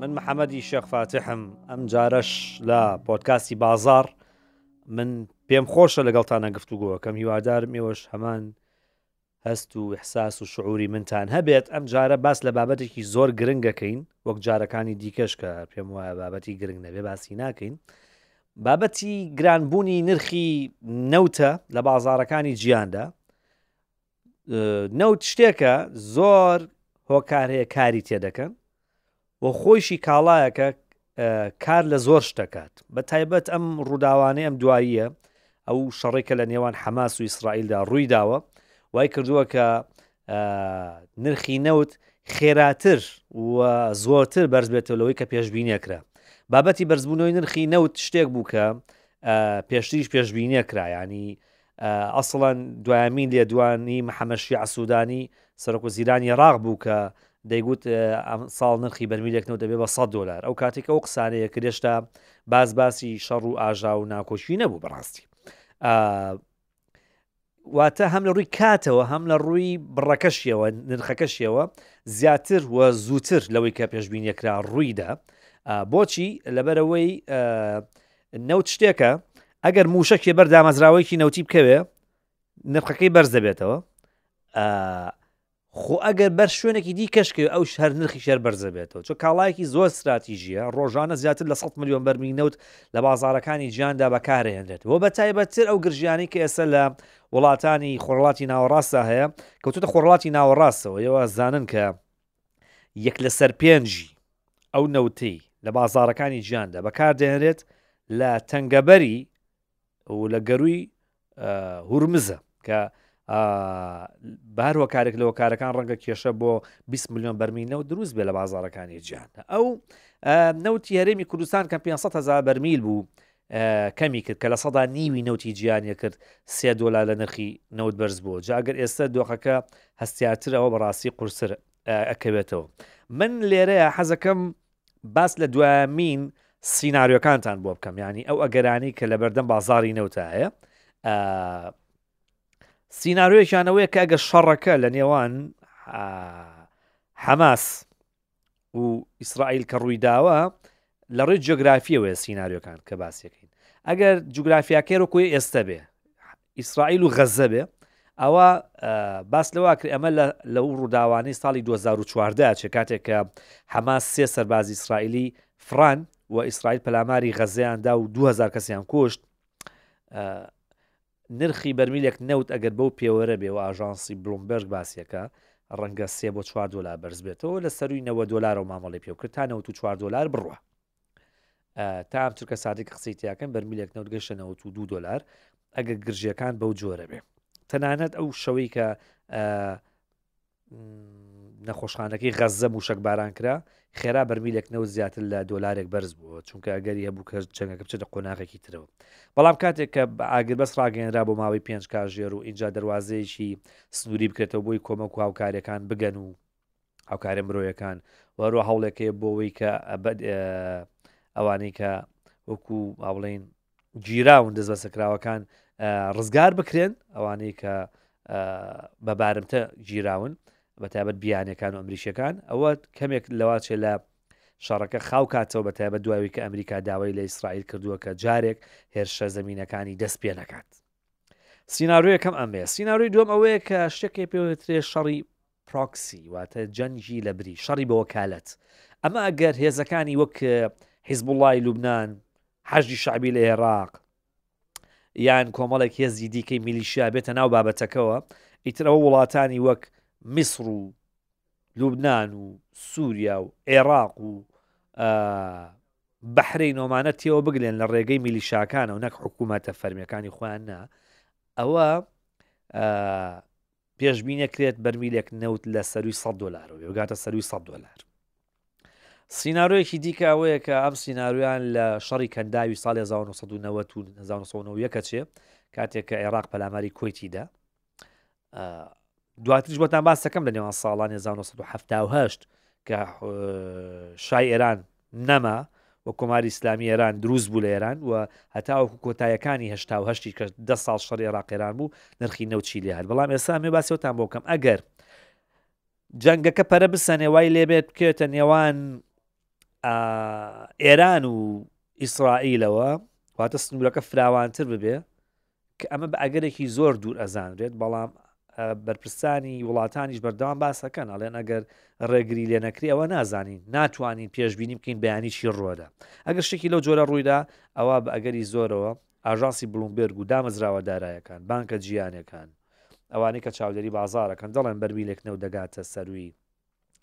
من محمدی شێخ فاتحم ئەم جارەش لە پۆتکاستی بازار من پێم خۆشە لەگەڵتانە گفتوگۆ کەم هیوادارم ئێوەش هەمان هەست و احساس و شعوری منتان هەبێت ئەم جارە باس لە بابەتێکی زۆر گرنگەکەین وەک جارەکانی دیکەش کە پێم وایە بابەتی گرنگ نەبێ باسی ناکەین بابەتی گرانبوونی نرخی نەوتە لە بازارەکانی جیاندا نەوت شتێکە زۆر هۆکارەیە کاری تێدەکەن و خۆیشی کاڵایەکە کار لە زۆر شتەکات بە تایبەت ئەم ڕووداوانەی ئەم دواییە ئەو شەڕێکە لە نێوان حەماس و ئیسرائیلدا ڕووی داوە وای کردووە کە نرخی نەوت خێراتر و زۆرتر بەرز بێتەوە لەوەی کە پێشببینەکرا بابەتی بەرزبوونەوەی نرخی نەوت شتێک بوو کە پێشتریش پێشببینە کرایانی ئەسڵەن دوایەمین لێدوانی محەمەد شیاع سوودانی، سەرۆکوەزیرانی عێراق بوو کە دەیگوت ئەمساڵ نرخی بەرمیلێک نەوت دەبێت بە سەد دۆلار، ئەو کاتێک ئەو قسانەی کرد هێشتا باس باسی شەڕ و ئاژاو و ناکۆکی نەبوو بەڕاستی. واتە هەم لە ڕووی کاتەوە هەم لە ڕووی بڕەکەشیەوە نرخەکەشیەوە زیاتر و زووتر لەوەی کە پێشببینیەکرا ڕوویدا بۆچی لەبەرەوەی نەوت شتێکە ئەگەر موشەکی بەر دامەزراوەیەکی نەوتی بکەوێ نرخەکەی بەرز دەبێتەوە خۆ ئەگەر بەر شوێنێکی دی کەشکە ئەو شهر نرخی شەر بەرزەبێتەوە چۆ کاڵایەکی زۆر استراتیژیە ڕۆژانە زیاتر لە 100 میلیۆن بەرمی نەوت لە بازارەکانی جیاندا بەکارهێنرێت بۆ بە تایبەتتر ئەو گرژیانی کە ئێستا لە وڵاتانی خۆرڵاتی ناوەڕاستە هەیە کەوتتە خۆرڵاتی ناوەڕاستەوە یوە زانن کە یەک لەسەر پێنجی ئەو نەوتەی لە بازارەکانی جیاندا بەکاردێنرێت لە تەنگەبەری و لە گەروی هورمزە کە بار هۆکارێک لە هۆکارەکان ڕەنگە کێشە بۆ 20 میلیۆن بەرمینە و دروست بێ لە بازارەکانی جیاندا ئەو نەوتی هەرێمی کوردستان کە 500هزار بەرمیل بوو کەمی کرد کە لە سەدا نیوی نەوتی جیهانیە کرد سێ دۆلار لە نرخی نەوت بەرز بووە جا گەر ئێستە دۆخەکە هەستیارتر ئەوە بەڕاستی قورسر ئەکەوێتەوە من لێرەیە حەزەکەم باس لە دوایمین سینناریۆکانتان بۆ بکەم ینی ئەو ئەگەرانی کە لە بەردەم بازاری نەوتە هەیە سینناروێکیانەوەی کە ئەگە شەڕەکە لە نێوان حەماس و ئیسرائیل کە ڕوویداوە لە ڕێ جۆگرافیەوەە سینناریۆکان کە باسیەکەین ئەگەر جوگرافیاکەی ڕکوی ئێستا بێ ئیسرائیل و غەزە بێ ئەوە باس لەوا کرد ئەمە لەو ڕووداوانەی ساڵی 2014 چێ کاتێک کە حەما سێ سەرباز ئیسرائیلی فران و ئیسرائیل پەلاماری غەزیاندا و 2000 کەسیان کوشت نرخی بەرمیلێک نەوت ئەگەر بەو پێوەرە بێ و ئاژانسی بلومبێرگ باسیەکا، ڕەنگە سێ بۆ چوار دۆلار بەرز بێتەوە و لە سەرووی نەوە دۆلارەوە مامەڵەی پێ بکرێت تا نەوت و چوار دۆلار بڕوا. تا ئەم چرکە سادی کە قسەی تیاکەن بەرمیلێک نەوت گەشتە نەوت و دو دۆلار ئەگە گرژیەکان بەو جۆرە بێ. تەنانەت ئەو شەوەی کە نەخۆشخانەکەی غەززە موشک باران کرا خێرا بەرمیلێک نەوت زیاتر لە دۆلارێک بەرز بووە چونکە ئەگەری هەبوو کە جەنگەکە بچێتە قۆناغێکی ترەوە بەڵام کاتێک کە بە ئاگربەس ڕاگەنرا بۆ ماوەی پێنج کاژێر و ئینجا دەواازەیەکی سنووری بکرێتەوە بۆی کۆمەک و هاوکارەکان بگەن و هاوکارە مرۆیەکان وەرۆ هەوڵێکەیە بۆەوەی کە ئەوانەی کە وەکو ئاڵین گیراون دەستبەسەکراوەکان ڕزگار بکرێن ئەوانەی کە بە بارمتە گیراون بە تابەت بیانەکان و ئەمریشەکان ئەوە کەمێک لەواچێ لە شەڕەکە خاو کاتەوە بە تایبە دواوی کە ئەمریکا داوای لە ئیسرائیل کردووە کە جارێک هێرشە زمینینەکانی دەست پێ نەکات سیننارویەکەم ئەمێ سینناروی دوم ئەوەیە کە شتێکی پێوترێ شەڕی پرۆکسی، واتە جەنگی لە بری، شەڕی بە وەکالەت. ئەمە ئەگەر هێزەکانی وەک حیزبوڵڵای لوبنان، حەشدی شەعبی لە ئێراق، یان کۆمەڵێک هێزی دیکەی میلیشیا بێتە ناو بابەتەکەوە، ئیترەوە وڵاتانی وەک میسر و لوبنان و سووریا و عێراق و بەحرەی نۆمانە تێوە بگلێن لە ڕێگەی میلیشاکانە و نەک حکوومەتە فەرمیەکانی خۆیان نا ئەوە پێشبینیدەکرێت بەرمیلێک نەوت لە سەرووی سەد دۆلارەوە بگاتە سەرووی سەد دۆلار. سینارۆیەکی دیکە ئەوەیە کە ئەم سیننارویان لە شەڕی کەنداوی ساڵی 1990 کە چێ کاتێک کە عێراق پەلاماری کۆیتیدا دواتریش بۆتان باسەکەم لە نێوان ساڵان 1970 کە شای ئێران نەما و کۆماری ئیسلامی ئێران دروست بوو لە ئێران و هەتاوەکو کۆتایەکانی هەشتا و هەشتی کە دە ساڵ شەڕی عێراق ئێران بوو نرخی نەوت چی لێ هەر بەڵام ئێستا مێ باسی ئەوتان بۆ بکەم ئەگەر جەنگەکە پەرە بسەنێ وای لێبێت بکەوێتە نێوان ئا، ئێران و ئیسرائیلەوە واتە سنوورەکە فراوانتر ببێ کە ئەمە بە ئەگەرێکی زۆر دوور ئەزانرێت بەڵام بەرپرسانی وڵاتانیش بەردەوام باسەکەن ئەڵێن ئەگەر ڕێگری لێ نەکری ئەوە نازانین ناتوانین پێشببینی بکەین بەیانیی ڕۆدا ئەگە شتێکی لەو جۆرە ڕوویدا ئەوە بە ئەگەری زۆرەوە ئاژانسی بلومبێرگ و دامەزراوە دارایەکان بانکە جیانەکان ئەوانەی کە چاودێری بازارەکەن دەڵێن بەرمیلێکنەوە دەگاتە سەروی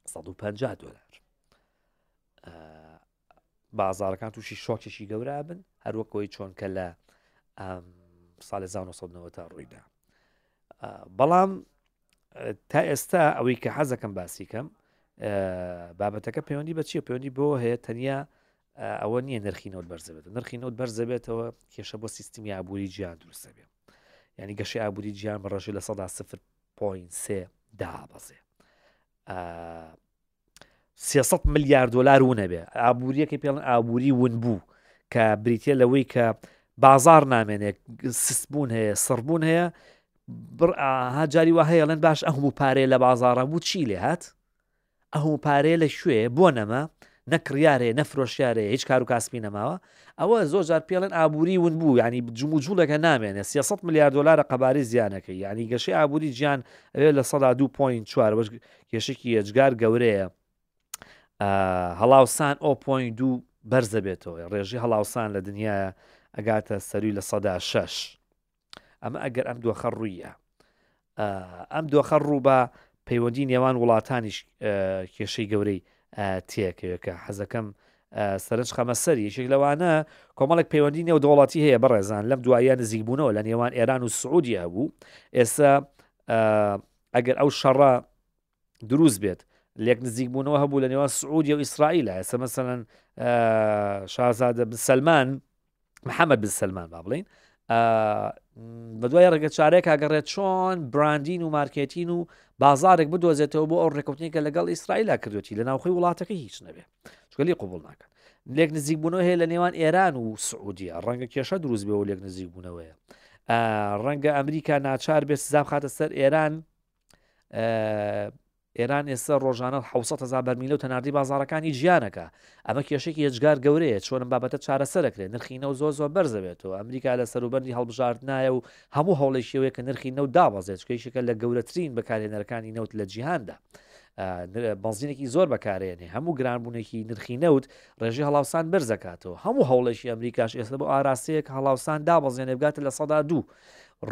150 دلار بازارەکان تووشی شۆکێکی گەورە بن هەروەک ئەوی چۆن کە لە ساڵ 1990 تا ڕوویدا بەڵام تا ئێستا ئەوەی کە حەزەکەم باسی کەم بابەتەکە پەیوەندی بە چیە پەیوەندی بۆ هەیە تەنیا ئەوە نییە نرخی نەوت بەرزەبێت نرخی نەوت بەرزەبێتەوە کێشە بۆ سیستمی ئابووری جیان دروستە بێ ینی گەشی ئابووری جیان بەڕژی لە سەدا سفر پوین سێ دابەزێ سێسەد ملیار دۆلار ونەبێ ئابووریەکەی پێڵن ئابووری ونبوو کە بریتە لەوەی کە بازار نامێنێک سستبوون هەیە سڕبوون هەیە بڕ ئاها جاری وە هەیە لەن باش ئەهموو پارێ لە بازارە بوو چی لێ هاات ئەهموو پارێ لە شوێ بۆ نەما نەکڕیارێ نەفرۆشیارێ هیچ کار و کاسپی نەماوە ئەوە زۆر جار پێڵێن ئابووری ون بوو ینی جم و جوڵەکە نامێنێ 300 میلیارد دلارە قەباری زیانەکەی ینی گەشەی ئابووری گیان ئەوێ لە سەدا 2.4 کێشێکی ئێجگار گەورەیە هەڵاوسان ئەو پۆین دوو بەرزە بێتەوە ڕێژی هەڵاوسان لە دنیاە ئەگاتە سەروی لە سەدا شش ئەمە ئەگەر ئەم دۆخە ڕوویە ئەم دۆخە ڕووبە پەیوەندی نێوان وڵاتانیش کێشەی گەورەی تێکەکە حەزەکەم سەرنج خەمە سەر یەکێک لەوانە کۆمەڵێک پەیوەندی نێو دەوڵەتی هەیە بەڕێزان لەم دوایە نزیکبوونەوە لە نێوان ئێران و سعودی هەبوو ئێستا ئەگەر ئەو شەڕە دروست بێت لێک نزیکبوونەوە هەبوو لە نێوان سعودیە و ئیسرائیل ئێستا مەسەەن شازادە بسەلمان محەممەد بسەلمان با بڵین بە دوای ڕێگە چارێک ئەگەڕێت چۆن براندین و مارکێتین و بازارێک بدۆزێتەوە بۆ ئەو ڕێکوتنیکە لەگەڵ ئیسرائیلا کردوەتی لە ناوخۆی وڵاتەکە هیچ نەبێت چگەلی قوبول ناکەن لێک نزیک بوونەوە هەیە لە نێوان ئێران و سعودیە ڕەنگە کێشە دروست بێەوە لێک نزیک بوونەوەیە ڕەنگە ئەمریکا ناچار بێت سزاب خاتە سەر ئێران ئێران ئێستا ڕۆژانە 1970 بەرمیلە و تەناردی بازارەکانی ژیانەکە ئەمە کێشێکی هێجگار گەورەیە چۆنم بابەتە چارەسەرەکرێت نرخینە و زۆ زۆر بەرزەبێتەوە ئەمریکا لە سەروبەری هەڵبژارد نایە و هەموو هەوڵێکیەوەیە کە نرخی نەوت دابەزێت کەیشەکە لە گەورەترین بەکارهێنەرەکانی نەوت لە جیهاندا بەنزینێکی زۆر بەکارێنێ هەموو گرانبوونێکی نرخی نەوت ڕێژی هەڵاوسان بەرزەکاتەوە هەموو هەوڵێکی ئەمریکاش ئێستا بۆ ئاراستەیەک هەڵاوسان دابەزێنێ بگاتە لە سەدا دوو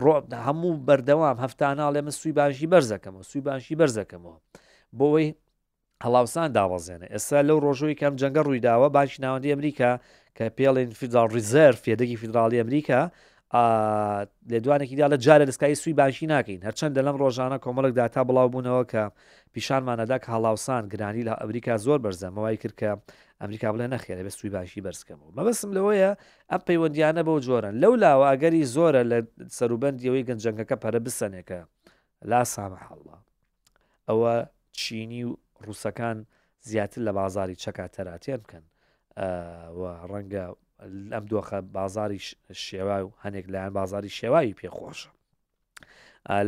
ڕۆدا هەموو بەردەوام هەفتاناڵێ من سوی باشی بەرزەکەمەوە سوی باشی بەرزەکەمەوە بۆەوەی هەڵاوسان دابەزێنە ئێستا لەو ڕۆژۆی کەم جەنگە ڕوویداوە باشی ناوەندی ئەمریکا کە پێڵین فیدرال ریزەر فێدەگی فیدراالی ئەمریکا لێدوانێکی دا لە جارە دەستکاری سوی بانکی ناکەین هەرچەندە لەم ڕۆژانە کۆمەڵک داتا بڵاو بوونەوە کە پیشانمانەدا کە هەڵاوسان گرانی لە ئەمریکا زۆر بەرزە مەوای کرد کە ئەمریکا بڵێ نەخێرە بە سوی بانکی بەرزکەمەوە مەبەسم لەوەیە ئەم پەیوەندیانە بەو جۆرن لەو لاوە ئەگەری زۆرە لە سەروبەندیەوەی گەنجەنگەکە پەرە بسەنێکە لا سامە حڵە ئەوە چینی و ڕووسەکان زیاتر لە بازاری چەکا تەراتێن بکەن و ڕەنگە ئەم دۆخە بازاری شێوا و هەنێک لایەن بازاری شێواوی پێخۆشە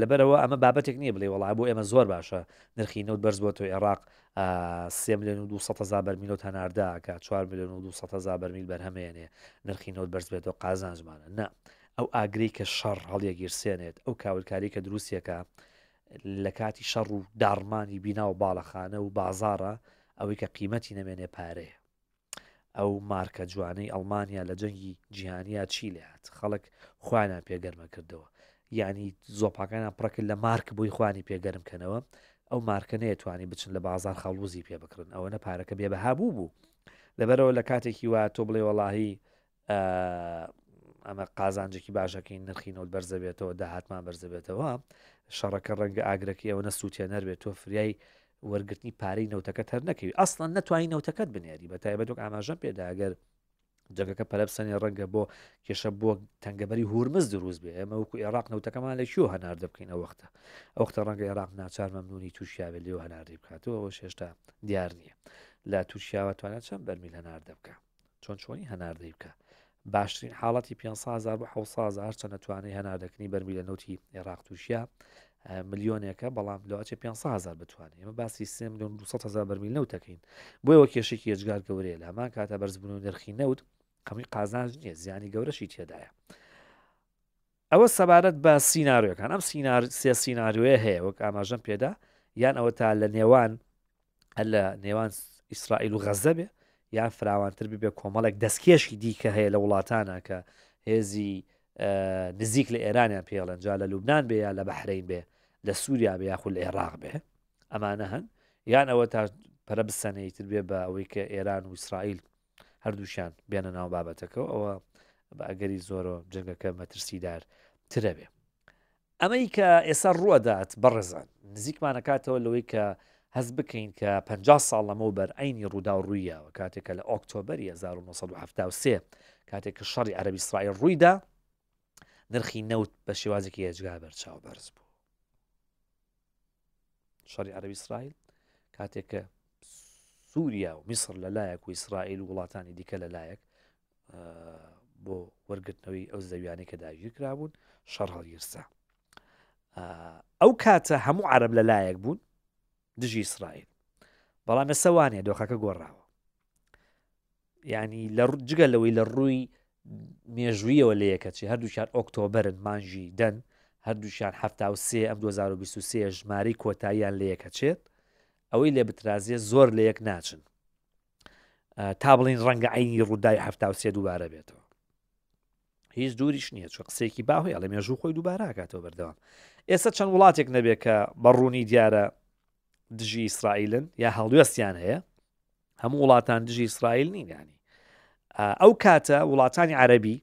لەبەرەوە ئەمە بابەتێک نییە بڵێ وڵا بۆ ئێمە زۆر باشە نرخی نەوت بەرز بۆ تۆ عێراق سێ میلیۆن و 200 هزار بەرمیل و هەنارداکە 4 میلیۆن و 200 هزار بەرمیل بەرهەمێنێ نرخی نەوت بەرز بێتەوە قازانجمانە نا ئەو ئاگری کە شەڕ هەڵیەگیرسێنێت ئەو کاولکاری کە دروستەکە لە کاتی شەڕ و داڕمانی بینا و باڵەخانە و بازارە ئەوەی کە قیمەتی نەمێنێ پارەیە ئەو مارکە جوانەی ئەڵمانیا لە جەنگی جیهانیا چی لات خەڵک خوانیان پێگەرمە کردەوە یعنی زۆپاکانیان پڕکرد لە مارک بۆی خوانی پێگەرم کەنەوە ئەو مارکە نەیەتوانی بچن لە بازار خەڵوزی پێ بکڕن ئەوە نە پارەکە بێبەها بوو بوو لەبەرەوە لە کاتێکی وا تۆ بڵێ وەڵاهی ئەمە قازانجێکی باشەکەین نرخی نەوت بەرزەبێتەوە داهاتمان بەرزەبێتەوە شەڕەکە ڕەنگە ئاگرەکە ئەوە نەسووتە نەربێت تۆ فریای وەرگرتنی پارەی نەوتەکە تەر نەکەوی ئەسڵەن نەتوانانی نەوتەکەت بنێری بە تایبەت وەک ئاماژەم پێداگەر جەگەکە پەرەپسەنێ ڕەنگە بۆ کێشە بۆ تەنگەبەری هورمز دروست بێ ئەمە وەکو عێراق نەوتەکەمان لە کیۆ هەنار دەبکەین ئە وەختە ئەوختە ڕەنگە عێراق ناچار مەمنونی تووشیاێ لێو هەناری بکاتەوە ئەوە شێشتا دیار نییە لە تووشیاوە توانێت چەند بەرمیل هەنار دەبکە چۆن چۆنی هەناردەی بکە باشترین حاڵەتی 500هزار بۆ 600هزار چەنە توانای هەناردەکردنی بەرمی لە نوتی عێراق تووشە ملیۆنێکە بەڵام لەواچە 500هزار بتوانێت ئمە باسی سێ میلیۆن 200هزار بەرمی نەوتەکەین بۆیەوە کێشێکی ئێجگار گەورەیە لە هەمان کاتە بەرزبوون و نرخی نەوت هەمووی قازانج نییە زیانی گەورەشی تێدایە ئەوە سەبارەت بە سینارۆکان ئەم سینار سێ سینارۆیە هەیە وەک ئاماژەم پێدا یان ئەوە تا لە نێوان لە نێوان ئیسرائیل و غەزە بێ یان فراوانتر ببێ کۆمەڵێک دەستکێشی دیکە هەیە لە وڵاتانە کە هێزی نزیک لە ئێرانیان پێڵەنجا لە لوبناان بێ یا لە بەحرین بێ لە سووریا بێ یاخود لە عێراق بێ ئەمانە هەن یان ئەوە تا پرە بسەنەیتر بێ بە ئەوەی کە ئێران و ئیسرائیل هەردووکیان بێنە ناو بابەتەکەەوە ئەوە بە ئەگەری زۆرۆ جنگەکە مەترسیدار ترەبێ ئەمەی کە ئێستا ڕوەدات بەڕێزان نزیکمانەکاتەوە لەوەی کە هەز بکەین کە 50 ساڵ لەمەوە بەر ئەینی ڕوودا و ڕوویەوە کاتێکە لە ئۆکتۆبری 1970 کاتێک کە شەڕی عەربی سرائیل ڕوویدا نرخی نەوت بە شێوازێکی هێجگا بەرچاو بەرز بوو شەڕی عەربی ئیسرائیل کاتێک کە سووریا و میسر لەلایەک و ئیسرائیل و وڵاتانی دیکە لەلایەک بۆ وەرگرتنەوەی ئەو زەویانەی کە داگیر کرابوون شەڕ هەڵگیرسا ئەو کاتە هەموو عرب لەلایەک بوون دژی ئیسرائیل بەڵام ئێسەوانێ دۆخەکە گۆڕاوە ینی لە جگە لەوەی لە ڕووی مێژوویەوە لە یەکەچی هەردووشار ئۆکتۆبرن مانژی دەن هەردووشان ه سێ ئەم 2023 ژمارەی کۆتاییان لە یەکەچێت ئەوەی لێ بترازیە زۆر لە یەک ناچن تا بڵین ڕەنگە عینی ڕووداوی ه سێ دووبارە بێتەوە هیچ دووریش نییە چ قسێکی باهۆی لە مێژوو خۆی دووباراکاتەوە بەردەوام ئێستا چەند وڵاتێک نەبێت کە بەڕوونی دیارە دژی ئیسرائیلن یا هەڵوێستیان هەیە هەموو وڵاتان دژی ئیسرائیل نینانی ئەو کاتە وڵاتانی عەربی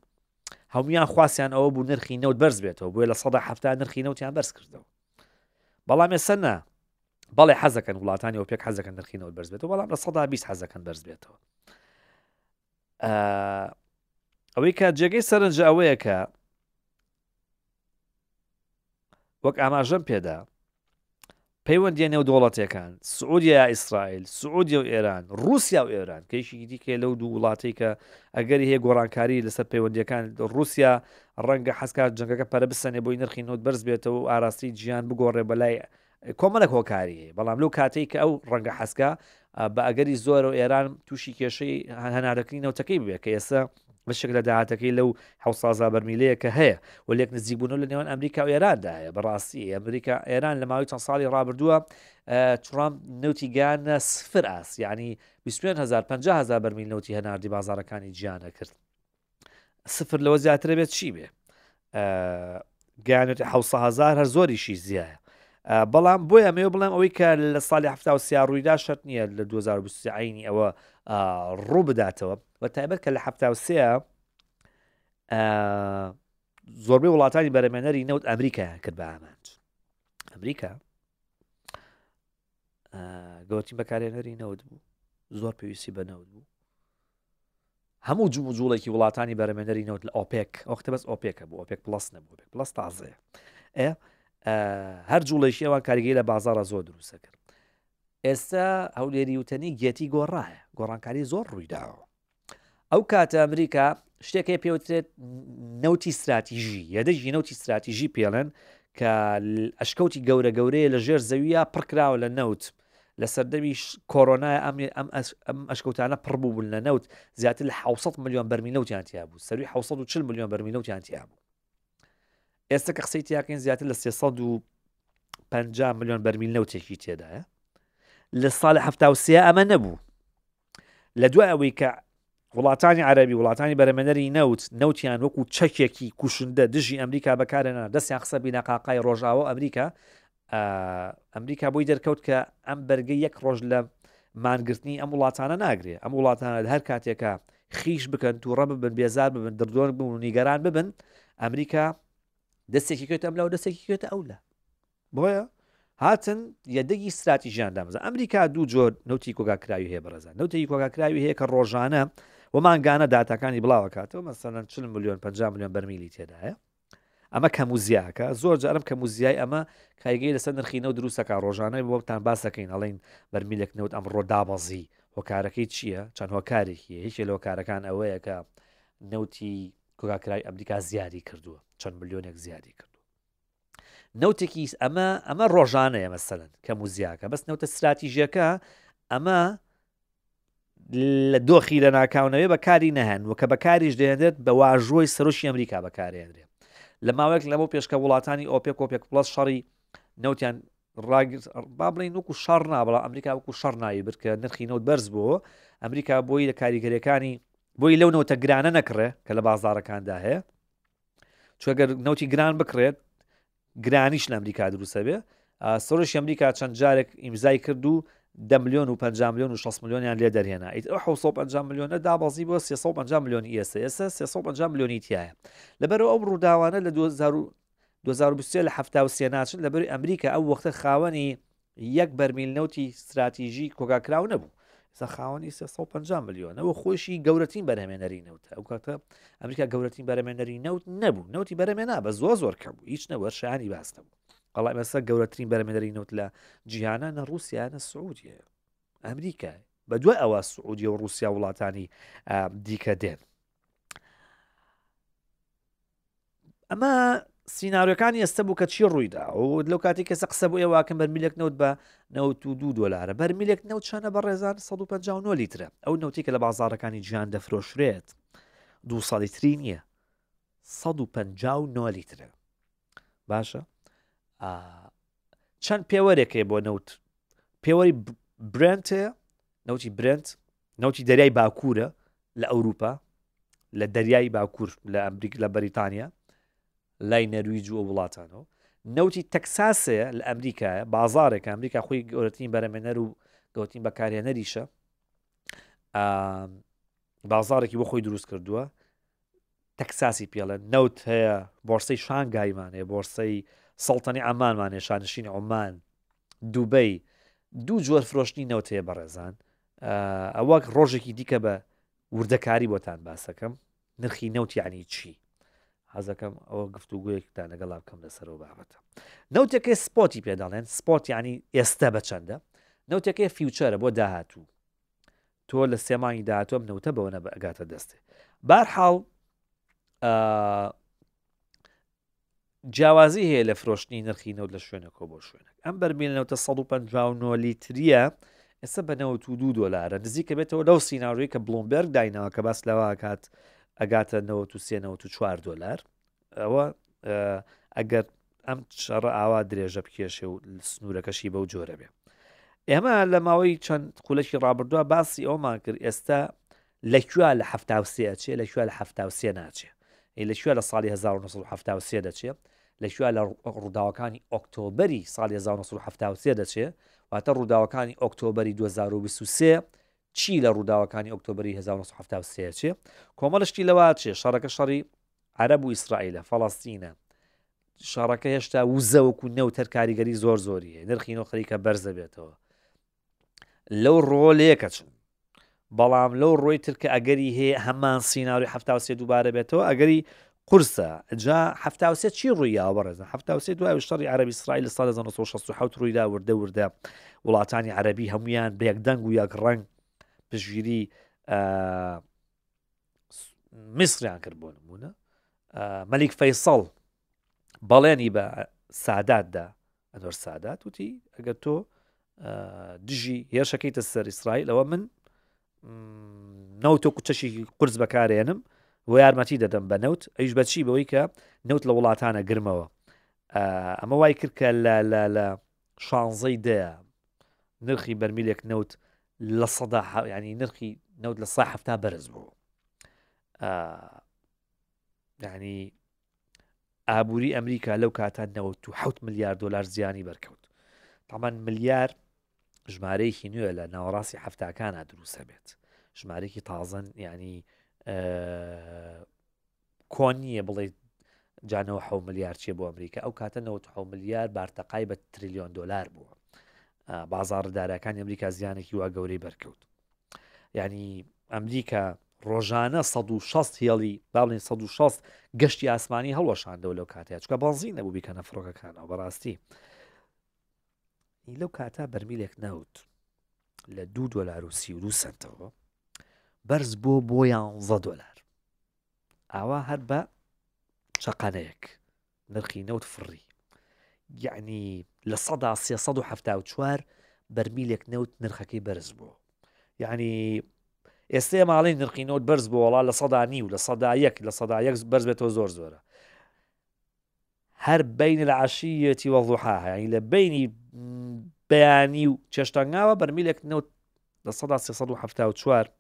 هەمویان خواسیان ئەوە بوو نرخی نەوت بەرز بێتەوە بۆیە لە سەدا هەفتا نرخی نەوتیان بەرز کردەوە بەڵام ێستا نا بەڵێ حەزەکەن وڵاتانی و پێک حەزەکەن نرخی نەوت بەرز بێتەوە بەڵام لە سەدا بیست حەزەکەن بەرز بێتەوە ئەوەی کە جێگەی سەرنج ئەوەیە کە وەک ئاماژەم پێدا، پەیوەندیە نێودوڵەتەکان سعودیا ئیسرائیل سعودیا و ئێران رووسیا و ئێران کەیشی دیکە لەو دوو وڵاتی کە ئەگەری هەیە گۆڕانکاری لەسەر پەیوەندیەکان رووسیا ڕەنگە حەسکات جەنگەکە پەرە بسەنێ بۆی نرخی نوت بەرز بێتەوە و ئاراستی جیان بگۆڕێ بەلای کۆمەڵێک هۆکاری هەیە، بەڵام لەو کاتەی کە ئەو ڕەنگە حەسکە بە ئەگەری زۆرەوە ئێران تووشی کێشەی هەناردەکردنی نەوتەکەی بووێت کە ئێستا بەشێک لە داهاتەکەی لەو حوسازا بەرمیلەیە کە هەیە و لێک نزیکبوون لە نێوان ئەمریکا و ئێراندا هەیە بەڕاستی ئەمریکا ئێران لە ماوەی چەند ساڵی ڕابردووە ترامپ نەوتی گانە سفر ئاس ینی 25 هزار بەرمیل نەوتی هەناردی بازارەکانی جیانە کرد سفر لەوە زیاترە بێت چی بێ گەیانێت حوسەهزار هەر زۆریشی زیایە بەڵام بۆیە ئەمێ بڵێم ئەوەی کە لە ساڵی هەفتا و سیا ڕوویدا شت نییە لە 2020عینی ئەوە ڕوو بداتەوە بە تایبەت کە لە هەفتا و سێ زۆربەی وڵاتانی بەرەمێنەری نەوت ئەمریکایان کرد بە ئامانج ئەمریکا گەوتی بەکارێنەری نەوت بوو زۆر پێویستی بە نەوت بوو هەموو جوو جوڵێکی وڵاتانی بەرەمێنەری نەوت لە ئۆپێک ئەوختە بەس ئۆپێکە بوو ئۆپێک پلس نەبوو ئۆپێک پلس تازەیە ئێ هەر جوڵێکی ئەوان کاریگەی لە بازارە زۆر دروستە کرد ئێستا هەولێری وتەنی گێتی گۆڕایە گۆڕانکاری زۆر ڕوویداوە ئەو کاتە ئەمریکا شتێک هەیە پێوترێت نەوتی استراتیژی یەدەژی نەوتی استراتیژی پێڵێن کە ئەشکەوتی گەورە گەورەیە لە ژێر زەویە پڕکراوە لە نەوت لە سەردەوی کۆرۆنای ئەم ئەم ئەشکەوتانە پڕ بووبوون لە نەوت زیاتر لە 600 میلیۆن بەرمی نەوتیان تیا بوو سەروی 640 میلیۆن بەرمی نەوتیان تیا بوو ئێستا کە قسەی تیاکەین زیاتر لە 350 میلیۆن بەرمیل نەوتێکی تێدایە لە ساڵی هەفتاوسە ئەمە نەبوو لە دوای ئەوەی کە وڵاتانی عربی وڵاتانی بەرەمەنەری نەوت نەوتیان وەکو چەکێکی کوشندە دژی ئەمریکا بەکارێنە دەستیان قسە بیناقاقای ڕۆژاوە ئەمریکا ئەمریکا بۆی دەرکەوت کە ئەم بەرگە یەک ڕۆژ لە مانگرتنی ئەم وڵاتانە ناگرێ ئەم وڵاتانە هەر کاتێکە خیش بکەن تووڕە ببن بێزار ببن دردۆن بوون و نیگەران ببن ئەمریکا دەستێکی کرێتە ئەم لەو دەستێکی کرێتە ئەو لە بۆیە هاتن یەدەگی ستراتیژیان دامەزە ئەمریکا دوو جۆر نوتی کۆگاکراوی هەیە بەڕێزان نوتێکی کۆگاکراوی هەیە کە ڕۆژانە و مانگانە داتاکانی بڵاوکاتەوە مەسەەن چ میلیۆن 50 میلیۆن بەرمیلی تێدایە ئەمە کەم و زیاکە زۆر جارم کەم و زیای ئەمە کایگەی لەسەر نرخینە و دروستەکە ڕۆژانەی بۆتان باسەکەین ئەڵین بەرمیلێک نەوت ئەم ڕۆدابەزی هۆکارەکەی چییە چەند هۆکارێکی هیچ لە هۆکارەکان ئەوەیە کە نەوتی کۆگاکرای ئەمریکا زیادی کردووە چەند ملیۆنێک زیادی کردو نەوتێکی ئەمە ئەمە ڕۆژانەیە مەسەن کەم و زیاکە بەس نەوتە استراتیژیەکە ئەمە لە دۆخی لە ناکاونەوەی بەکاری نەهێن و کە بەکاریش دەێنێت بە واژۆی سەرۆکی ئەمریکا بەکارێنرێ لە ماوەیەک لەمە پێشکە وڵاتانی ئۆپێک و پێک پلس شەڕی نەوتیان با بڵین وەکو شەڕ نابڵ ئەمریکا وەکو شەڕ ناوی برکە نرخی نەوت بەرز بوو ئەمریکا بۆی لە کاریگەرەکانی بۆی لەو نەوتە گرانە نەکڕێ کە لە بازارەکاندا هەیە چگەر نوتی گران بکڕێت گرانیش لە ئەمریکا دروستە بێ سڕش ئەمریکا چەند جارێک ئیمزای کرد و دە میلیۆن و 50 میلیۆن و 6 میلیۆنیان لێ دەرهێنا ئیت 550 میلیۆنە دابازی بۆ 350 میلیۆنی ئێستا ئێستا 350 میلیۆنی تایە لەبەرەوە ئەو ڕووداوانە لە 2023 لە هەفتا و سێناچن لەبەر ئەمریکا ئەو وەختە خاوەنی یەک بەرمیل نەوتی ستراتیژی کۆگاکراو نەبوو سە خاوەنی 350 میلیۆنە و خۆشی گەورەترین بەرهمێنەری نەوتە ئەو کاتە ئەمریکا گەورەترین بەرەمێنەری نەوت نەبوو نەوتی بەرەمێنا بە زۆ زۆر کەم هیچ نەوەرشانی باس نەبوو قەڵای مەسە گەورەترین بەرەمێنەری نەوت لە جیهانە نە رووسیانە سعودیە ئەمریکا بە دوای ئەوە سعودیە و رووسیا وڵاتانی دیکە دێن ئەمە سینناارەکانی ئێستا بوو کە چی ڕوویدا و لەو کاتی کەسە قسە بۆ ئێواکەم بەرمیلێک نەوت بە نەوت و دو دلارە بەرمیلێک نەوت چەنە بە ڕێزان 150 لیترە ئەو نوتی کە لە بازارەکانی جیان دەفرۆشرێت دو ساڵی تری نییە 150 لیترە باشە چەند پێوەرێکێ بۆ نەوت پێوەری برنتێ نەوتی برنت نەوتی دەریای باکوورە لە ئەوروپا لە دەریای باکوور لە ئەمریک لە بەریتانیا لای نەرویج و وڵاتانەوە نەوتی تەکساسەیە لە ئەمریکایە بازارێک ئەمریکا خۆی گەورەترین بەرەمێنەر و گەوتین بەکارهێنەریشە بازارێکی بۆ خۆی دروست کردووە تەکساسی پێڵێن نەوت هەیە بۆرسەی شانگایمان هەیە بۆرسەی سەڵتەنی ئەمانمان هەیە شانشین عمان دوبەی دوو جۆر فرۆشتنی نەوت هەیە بەڕێزان ئەوە ڕۆژێکی دیکە بە وردەکاری بۆتان باسەکەم نرخی نەوت یعنی چی حەزەکەم ئەوە گفت و گوێکتان لەگەڵا بکەم لەسەرەوە بابەتە نەوتەکەی سپۆتی پێداڵێن سپۆت ینی ئێستا بە چەندە نەوتەکەی فیوچەرە بۆ داهاتوو تۆ لە سێ مانگی داهاتوو ئەم نەوتە بەوە نەبە ئەگاتە دەستێ بارحاڵ جیاوازی هەیە لە فرۆشتنی نرخی نەوت لە شوێنەکە بۆ شوێنێک ئەم بەرمیل نەوتە 150 لیتریە ئێستا بە 92 دلارە نزیک کە بێتەوە لەو سینناڕوی کە بلومبرگ داینەوە کە باس لەواکات ئەگاتە 1940 دلار ئەوە ئەگەر ئەم شەڕە ئاوا درێژە بکێشێ و سنوورەکەشی بەو جۆرە بێ ئێمە لە ماوەی چەند خولەکی ڕابردووە باسی ئەومان کرد ئێستا لەکووا لە هەفتاوسێ چێ لەکووا لە هەفتاوسێ ناچێ لەکووا لە ساڵی 1970 دەچێ لەکووا لە ڕووداوەکانی ئۆکتۆبری ساڵی 1970 دەچێ واتە ڕووداوەکانی ئۆکتۆبری 2023 چی لە ڕووداوەکانی ئۆکتۆبری 1970 چێ کۆمەڵشتی لەوا چێ شەڕەکە شەڕی عەرەب و ئیسرائیلە فەڵەستینە شەڕەکە هێشتا وزەوەک و نەوت هەر کاریگەری زۆر زۆری هەیە نرخی نۆ خەریکە بەرزە بێتەوە لەو ڕۆ لەکە چن بەڵام لەو ڕۆی ترکە ئەگەری هەیە هەمان سینناوی هەفتاوسێ دووبارە بێتەوە ئەگەری قورسە جا هەفتاوسێ چی ڕوویاوە بەڕێزە هەفتاوسێ دوای شەڕی عربی سرائیل سال 1960 ڕوویدا وردە وردە وڵاتانی عربی هەمویان بێکدەنگ و یەک ڕنگ پژگیری میسریان کرد بۆ نمونە مەلیک فەیسەڵ بەڵێنی بە ساداتدا ئەنۆر سادات وتی ئەگەر تۆ دژی هێرشەکەیتە سەر ئیسرائیل ئەوە من نەوت و کوچەشی قرس بەکارێنم و یارمەتی دەدەم بە نەوت ئەیش بەچی بەوەی کە نەوت لە وڵاتانە گرمەوە ئەمە وای کرد کە لە شانزەی دەیە نرخی بەرمیلێک نەوت لە سەدا ینی نرخی نەوت لە سای هەفتا بەرز بوو ینی ئابووری ئەمریکا لەو کاتان نەوت و حوت ملیار دلار زیانی بەرکەوت تامان ملیار ژمارەیەکی نوێ لە ناوەڕاستی هەفتاکانە دروستە بێت ژمارەێکی تازن ینی کۆن نییە بڵێ جا نەوە حەو ملیار چیە بۆ ئەمریکا ئەو کاتە نەوە حەو ملیار بارتەقای بە تریلیۆن دلار بووە بازاڕدارەکان ئەمریکا زیانێکی وا گەورەی بەرکەوت ینی ئەمریکا ڕۆژانە 1600 هێڵی باڵین 1600 گەشتی ئاسمانی هەڵوەشاندەوە لەو کاتەیە چکە بەڵزی نەبوو بیکەنە فڕۆکەکانەوە بەڕاستی لەو کاتا بەرمیلێک نەوت لە دو دلار و سی دو سنتەوە بەرز بۆ بۆ یانزە دلار ئاوا هەر بە شەقانەیەک نرخی نەوت فڕی یعنی لە سەدا 1970 بەرمیلێک نەوت نرخەکەی بەرز بوو یعنی ئێستێ ماڵی نرخی نەوت بەرز بۆڵا لە سەدا نی و لە سەدا یەک لە سەدا یەک بەرز بێتەوە زۆر زۆرە هەر بەین العشییەتی والضحاها یانی لە بەینی بەیانی و چێشتانگاوە بەرمیلێک نەوت لە سەدا 1970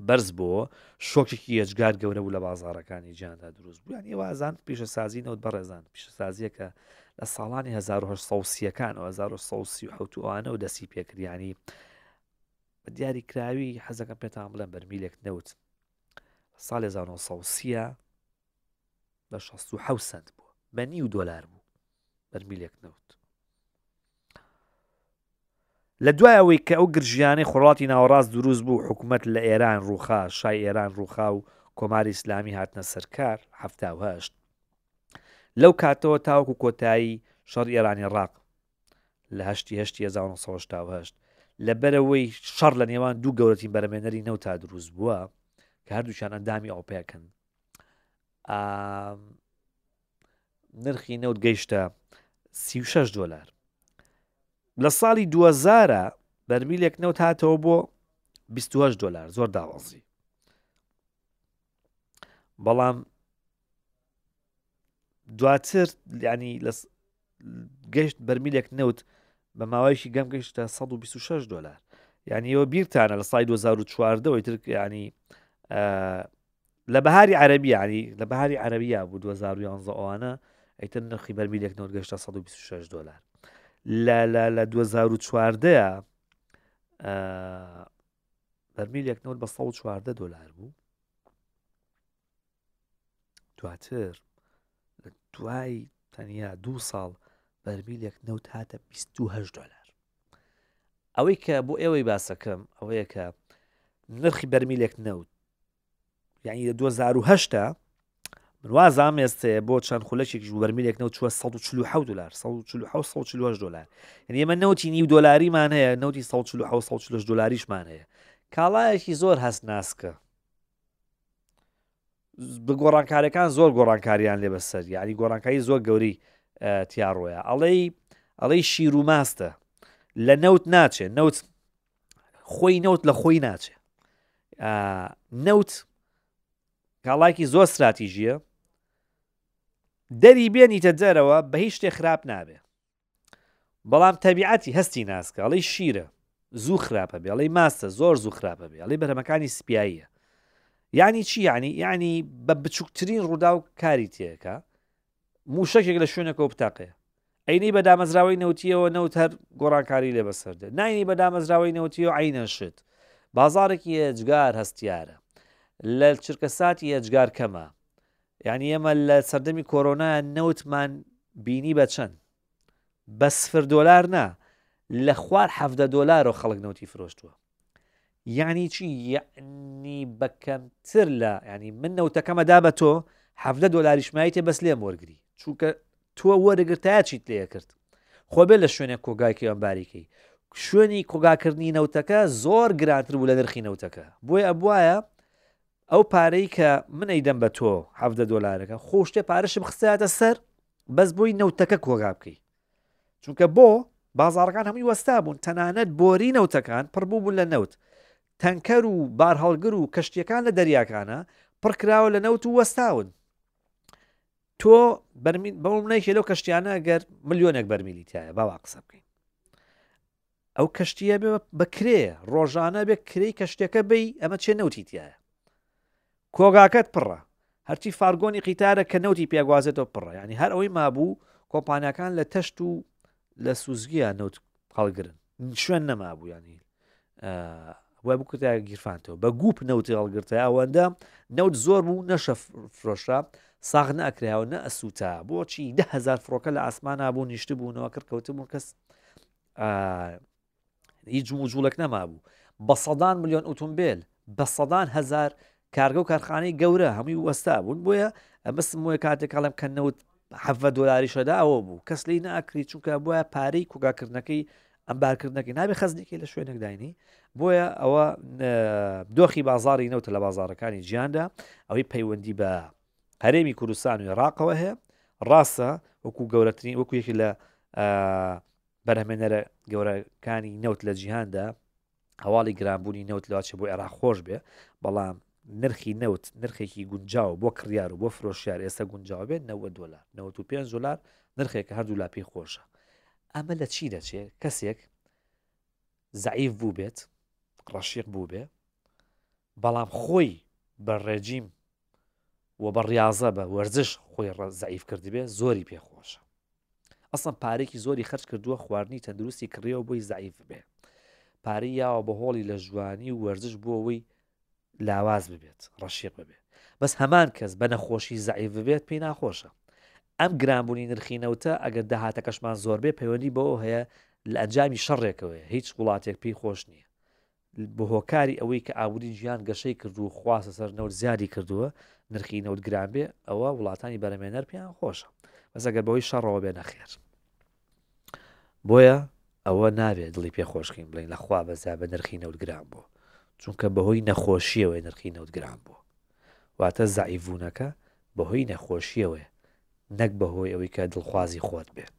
بەرز بۆ شۆکێکی یەجگار گەورە بوو لە بازارەکانی جیاندا دروست بوو یان ئێوازان پیشەسازی نەوت بەڕێزان پیشەسازیەکە لە ساڵانی 1970ەکان 1970وانە و دەسی پێکریانی بە دیاری کراوی حەزەکە پێتان بڵێن بەرمیلێک نەوت ساڵێ 1970 بە 16 سنت بووە بە نیو دۆلار بوو بەرمیلێک نەوت لە دوای ئەوەی کە ئەو گرژیانەی خۆڵاتی ناوەڕاست دروست بوو حکوومەت لە ئێران ڕووخا شای ئێران ڕووخا و کۆماری ئسلامی هاتنە سەرکار هەفتاهشت لەو کاتەوە تاوەکو کۆتایی شەڕ ئێرانی ڕاق لە هەشتی هەشتی 1970 لە بەرەوەی شەڕ لە نێوان دوو گەورەتین بەرەمێنەری نەوتا دروست بووە کە هەردووچان ئەندامی ئەوپەکەن نرخی نەوت گەیشتە 36 دلار لە ساڵی 2000 بەرمیلێک نەوت هاتەوە بۆ 28 دلار زۆر داوازی بەڵام دواتر ینی لە گەشت بەرمیلێک نەوت بە ماوەیەکی گەم گەشتە 126 دلار یعنی ئەوە بیرتانە لە سای 2014ەوەی تر ینی لە بەهاری عەرەبی یانی لە بەهاری عەرەبیا بوو 2011 ئەوانە ئەیتر نرخی بەرمیلێک نەوت گەشتە 126 دلار لە لە لە 2014 بەرمیلێک نەوت بە 114 دلار بوو دواتر لە دوای تەنیا دوو ساڵ بەرمیلێک نەوت هاتە 28 دلار ئەوەی کە بۆ ئێوەی باسەکەم ئەوەیە کە نرخی بەرمیلێک نەوت یعنی لە 2010 وازام ئێستێ بۆ چەند خولەکێک و بەرمیلێک نەوت چوە 1940 دلار 1940 دلار ئێمە نەوتی نیو دلاریمان هەیە نەوتی 1940 دلاریشمان هەیە کاڵایەکی زۆر هەست ناسکە گۆڕانکارەکان زۆر گۆڕانکاریان لێ بەسەر یعنی گۆڕانکاری زۆر گەوری تیاڕۆیە ئەڵێی ئەڵێی شیر و ماستە لە نەوت ناچێ نەوت خۆی نەوت لە خۆی ناچێ نەوت کاڵایکی زۆر استراتیژیە دەری بێنیتە دەرەوە بە هیچ شتێ خراپ نابێ بەڵام تەبیعەتی هەستی ناسکە ئەڵی شیرە زوو خراپە بێ ئەڵی ماستە زۆر زوو خراپە بێ ئەڵی بەرەمەکانی سپاییە یعنی چی یعنی یعنی بە بچووکترین ڕوودا و کاری تێەکە موشەکێک لە شوێنەکە و بتاقەیە ئەینی بە دامەزراوەی نەوتیەوە نەوت هەر گۆڕانکاری لێ بەسەردە ناینی بە دامەزراوەی نەوتیەوە عینەن شت بازارێکی ئێجگار هەستیارە لە چرکە ساتی ئێجگار کەمە یانی ئێمە لە سەردەمی کۆرۆنا نەوتمان بینی بە چەند بە سفر دۆلار نا لە خوار حەفدە دۆلارەوە خەڵک نەوتی فرۆشتووە یعنی چی یعنی بە کەمتر لە ینی من نەوتەکەمە دا بە تۆ حەفدە دۆلاریشمایتێ بەس لێم وەرگری چونکە تۆ وەرەگرتە چیت لێ کرد خۆبێ لە شوێنە کۆگایکی ئەمباریکەی شوێنی کۆگاکردنی نەوتەکە زۆر گرانتر بوو لە نرخی نەوتەکە بۆی ئەبواە ئەو پارەی کە من ئەیدەم بە تۆ حەڤدە دۆلارەکە خۆ شتێ پارەشم خستایەتە سەر بەس بۆی نەوتەکە کۆگا بکەی چونکە بۆ بازارەکان هەمووی وەستا بوون تەنانەت بۆری نەوتەکان پڕبوو بوو لە نەوت تەنکەر و بارهەڵگر و کەشتیەکان لە دەریاکانە پڕکراوە لە نەوت و وەستاون تۆ بەرمین بەڵم نەیکێ لەو کەشتیانە گەر ملیۆنێک بەرمیلی تایە باوا قسە بکەین ئەو کەشتیە بێ بە کرێ ڕۆژانە بێ کرێی کەشتەکە بی ئەمە چێ نەوتی تایە کۆگاکەت پڕە هەرچی فارگۆنی قیتارە کە نەوتی پێگوازێتەوە پڕە ینی هەر ئەوەی مابوو کۆمپانیەکان لە تەشت و لە سوزگیە نەوت هەڵگرن شوێن نەمابوو ینی وای بکوتە گیرفانتەوە بە گوپ نەوتی هەڵگرتە ئەوەندە نەوت زۆر بوو نەشە فرۆشە ساغ نەکراوە نە ئەسووتا بۆچی دههزار فڕۆکە لە ئاسمانە بوو نیشت بوونەوە کڕکەوتبوو کەس هیچ جوو و جوڵێک نەمابوو بە سەدان ملیۆن ئۆتۆمبیل بە سەدان هزار کارگە و کارخانەی گەورە هەمووی وەستا بوون بۆیە ئەمەستم وە کاتێک کاڵم کە نەوت حەفە دۆلاری شەدا ئەوە بوو کەس لی ناکری چونکە بووە پارەی کوگاکردنەکەی ئەمبارکردنەکەی نابێ خەزنێکی لە شوێنێک داینی بۆیە ئەوە دۆخی بازاری نەوتە لە بازارەکانی جیاندا ئەوەی پەیوەندی بە هەرێمی کوردستان و عێراقەوە هەیە ڕاستە وەکو گەورەترین وەکو یەکی لە بەرهمێنەرە گەورەکانی نەوت لە جیهاندا هەواڵی گرانبوونی نەوت لەواچە بۆ عێراق خۆش بێ بەڵام نرخی نەوت نرخێکی گونجاو بۆ کڕیار و بۆ فرۆشیار ئێستا گونجاو بێت 90 دلار 95 دلار نرخێکە هەردوو لاپی خۆشە ئەمە لە چی دەچێ کەسێک زعیف بوو بێت ڕەشیق بوو بێ بەڵام خۆی بە ڕێجیم و بە ڕاضە بە وەرزش خۆی زعیف کردبێ زۆری پێخۆشە ئەسم پارێکی زۆری خرج کردووە خواردنی تەندروستی کڕیەوە بۆی زعیف بێ پارەی یاوە بە هۆڵی لە جوانی و وەرزش بۆەوەی لاواز ببێت ڕەشیق ببێت بەس هەمان کەس بە نەخۆشی زعیف ببێت پێی ناخۆشە ئەم گرانبوونی نرخی نەوتە ئەگەر داهاتەکەشمان زۆربێ پەیوەندی بەوە هەیە لە ئەنجامی شەڕێکەوەی هیچ وڵاتێک پێی خۆش نییە بەهۆکاری ئەوەی کە ئابوری جیهان گەشەی کردوو و خواست لەسەر نەوت زیادی کردووە نرخی نەوت گران بێ ئەوە وڵاتانی بەرەمێنەر پێیان خۆشە بەس ئەگەر بەوەی شەڕەوە بێ نەخێر بۆیە ئەوە نابێت دڵی پێ خۆشکین بڵین لەخوا بەزیا بە نرخی نەوت گران بوو چونکە بەهۆی نەخۆشیەوەی نرخی نەوت گران بوو واتە زعیڤونەکە بەهۆی نەخۆشیەوەی نەک بەهۆی ئەوەی کە دڵخوازی خۆت بێت